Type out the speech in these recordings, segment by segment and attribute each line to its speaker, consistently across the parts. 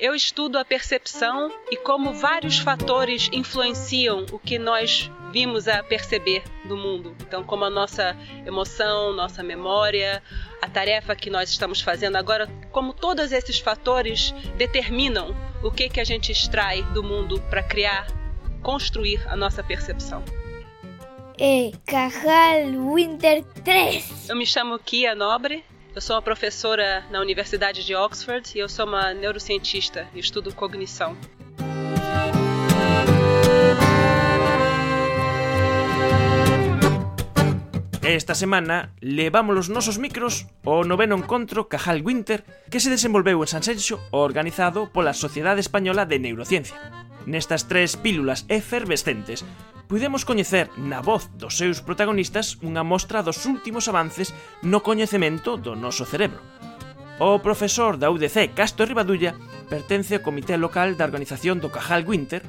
Speaker 1: Eu estudo a percepção e como vários fatores influenciam o que nós vimos a perceber do mundo. Então, como a nossa emoção, nossa memória, a tarefa que nós estamos fazendo agora, como todos esses fatores determinam o que que a gente extrai do mundo para criar, construir a nossa percepção.
Speaker 2: E Cajal Winter 3.
Speaker 1: Eu me chamo Kia Nobre, eu sou uma professora na Universidade de Oxford e eu sou uma neurocientista e estudo cognição.
Speaker 3: Esta semana levamos os nosos micros ao noveno encontro Cajal Winter que se desenvolveu en Sanxenxo organizado pola Sociedade Española de Neurociencia. Nestas tres pílulas efervescentes pudemos coñecer na voz dos seus protagonistas unha mostra dos últimos avances no coñecemento do noso cerebro. O profesor da UDC Castro Ribadulla pertence ao comité local da organización do Cajal Winter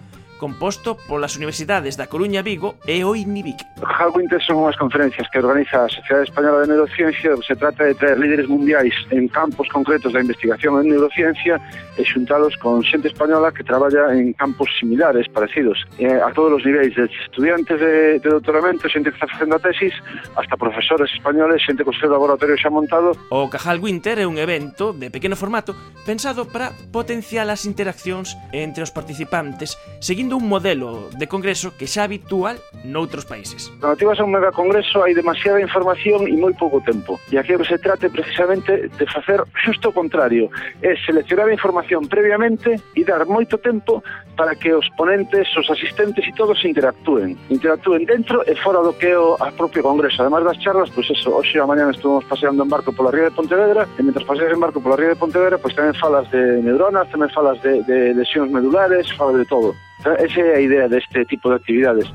Speaker 3: composto polas universidades da Coruña Vigo e o INIVIC.
Speaker 4: Hallwinter son unhas conferencias que organiza a Sociedade Española de Neurociencia se trata de traer líderes mundiais en campos concretos da investigación en neurociencia e xuntalos con xente española que traballa en campos similares, parecidos, a todos os niveis, de estudiantes de, de doutoramento, xente que está facendo a tesis, hasta profesores españoles, xente co seu laboratorio xa montado.
Speaker 3: O Cajal Winter é un evento de pequeno formato pensado para potenciar as interaccións entre os participantes, seguindo seguindo un modelo de congreso que xa habitual noutros países.
Speaker 4: Cando ti vas a un megacongreso hai demasiada información e moi pouco tempo. E aquí se trate precisamente de facer xusto o contrario, é seleccionar a información previamente e dar moito tempo para que os ponentes, os asistentes e todos interactúen. Interactúen dentro e fora do que é o propio congreso. Además das charlas, pois pues eso, hoxe a mañana estuvimos paseando en barco pola ría de Pontevedra e mentre paseas en barco pola ría de Pontevedra, pois pues tamén falas de neuronas, tamén falas de, de lesións medulares, falas de todo. Ah, esa é a idea deste tipo de actividades.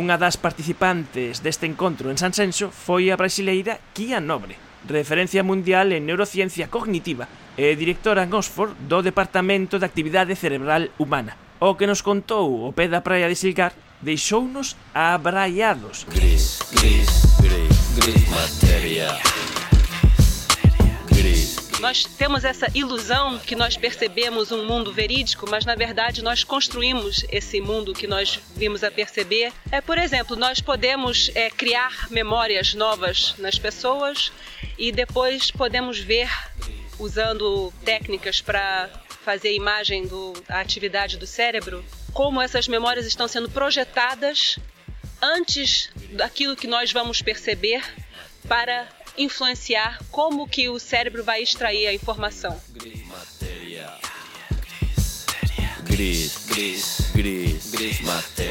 Speaker 3: Unha das participantes deste encontro en San Senso foi a brasileira Kia Nobre, referencia mundial en neurociencia cognitiva e directora en Oxford do Departamento de Actividade Cerebral Humana. O que nos contou o pé da praia de Silgar deixounos abraiados. Gris, gris, gris, gris,
Speaker 1: materia. Gris, Nós temos essa ilusão que nós percebemos um mundo verídico, mas na verdade nós construímos esse mundo que nós vimos a perceber. É, por exemplo, nós podemos é, criar memórias novas nas pessoas e depois podemos ver, usando técnicas para fazer imagem da atividade do cérebro, como essas memórias estão sendo projetadas antes daquilo que nós vamos perceber para influenciar como que o cérebro vai extrair a informação. Gris, gris, gris, gris,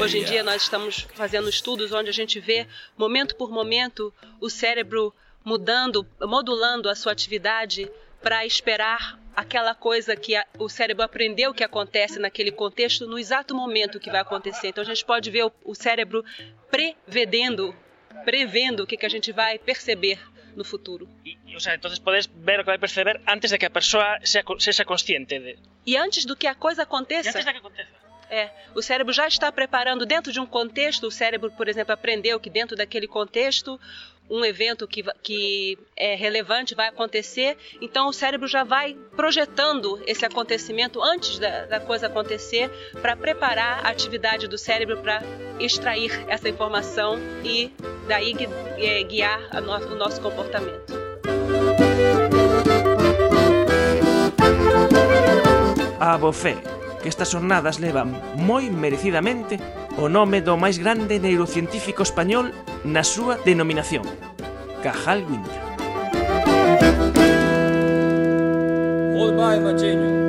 Speaker 1: Hoje em dia nós estamos fazendo estudos onde a gente vê momento por momento o cérebro mudando, modulando a sua atividade para esperar aquela coisa que a, o cérebro aprendeu que acontece naquele contexto no exato momento que vai acontecer. Então a gente pode ver o, o cérebro prevedendo, prevendo o que, que a gente vai perceber no futuro.
Speaker 5: E, o sea, entonces podes ver o que vai perceber antes de que a persoa sexa, sexa consciente de...
Speaker 1: E antes do que a coisa aconteça.
Speaker 5: E antes de que aconteça.
Speaker 1: É, o cérebro já está preparando dentro de um contexto, o cérebro, por exemplo, aprendeu que dentro daquele contexto um evento que, que é relevante vai acontecer, então o cérebro já vai projetando esse acontecimento antes da, da coisa acontecer para preparar a atividade do cérebro para extrair essa informação e daí é, guiar no, o nosso comportamento.
Speaker 3: A bofé que estas xornadas levan moi merecidamente o nome do máis grande neurocientífico español na súa denominación, Cajal Winter. Goodbye, Machiño.